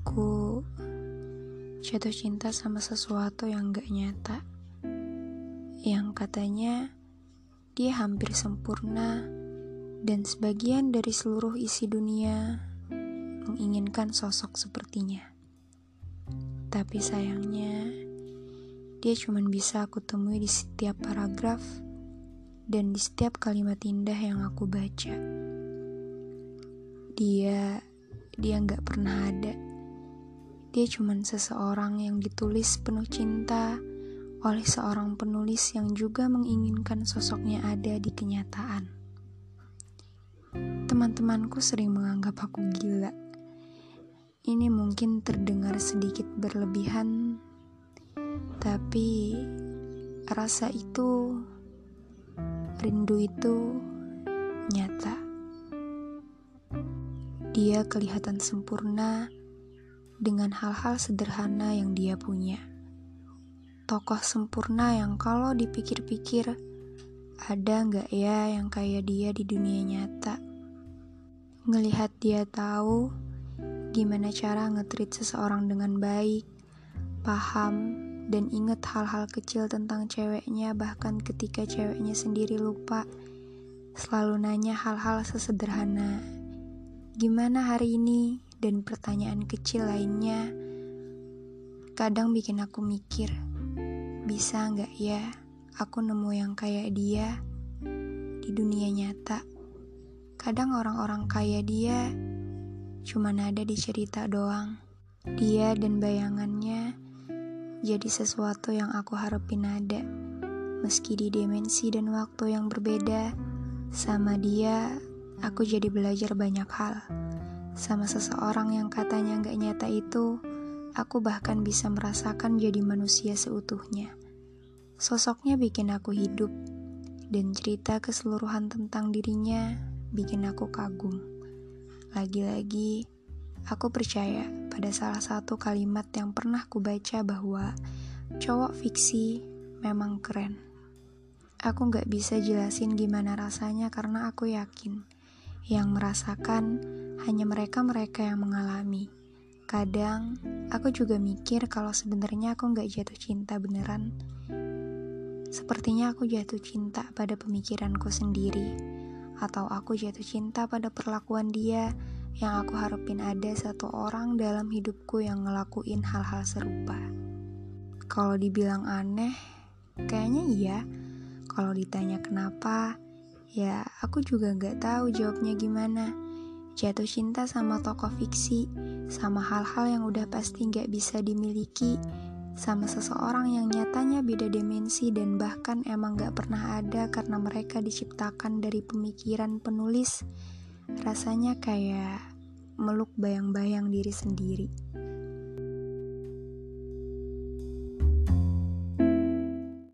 Aku jatuh cinta sama sesuatu yang gak nyata. Yang katanya dia hampir sempurna dan sebagian dari seluruh isi dunia menginginkan sosok sepertinya. Tapi sayangnya, dia cuma bisa aku temui di setiap paragraf dan di setiap kalimat indah yang aku baca. Dia, dia nggak pernah ada. Dia cuma seseorang yang ditulis penuh cinta oleh seorang penulis yang juga menginginkan sosoknya ada di kenyataan. Teman-temanku sering menganggap aku gila. Ini mungkin terdengar sedikit berlebihan, tapi rasa itu, rindu itu nyata. Dia kelihatan sempurna dengan hal-hal sederhana yang dia punya. Tokoh sempurna yang kalau dipikir-pikir, ada nggak ya yang kayak dia di dunia nyata? Ngelihat dia tahu gimana cara ngetrit seseorang dengan baik, paham, dan inget hal-hal kecil tentang ceweknya bahkan ketika ceweknya sendiri lupa, selalu nanya hal-hal sesederhana. Gimana hari ini? Dan pertanyaan kecil lainnya kadang bikin aku mikir, bisa nggak ya aku nemu yang kayak dia di dunia nyata? Kadang orang-orang kayak dia cuma ada di cerita doang. Dia dan bayangannya jadi sesuatu yang aku harapin ada. Meski di dimensi dan waktu yang berbeda, sama dia aku jadi belajar banyak hal sama seseorang yang katanya gak nyata itu, aku bahkan bisa merasakan jadi manusia seutuhnya. Sosoknya bikin aku hidup, dan cerita keseluruhan tentang dirinya bikin aku kagum. Lagi-lagi, aku percaya pada salah satu kalimat yang pernah kubaca bahwa cowok fiksi memang keren. Aku gak bisa jelasin gimana rasanya karena aku yakin yang merasakan hanya mereka-mereka yang mengalami. Kadang aku juga mikir kalau sebenarnya aku nggak jatuh cinta beneran. Sepertinya aku jatuh cinta pada pemikiranku sendiri, atau aku jatuh cinta pada perlakuan dia yang aku harapin ada satu orang dalam hidupku yang ngelakuin hal-hal serupa. Kalau dibilang aneh, kayaknya iya. Kalau ditanya kenapa, ya aku juga nggak tahu jawabnya gimana jatuh cinta sama tokoh fiksi, sama hal-hal yang udah pasti gak bisa dimiliki, sama seseorang yang nyatanya beda dimensi dan bahkan emang gak pernah ada karena mereka diciptakan dari pemikiran penulis, rasanya kayak meluk bayang-bayang diri sendiri.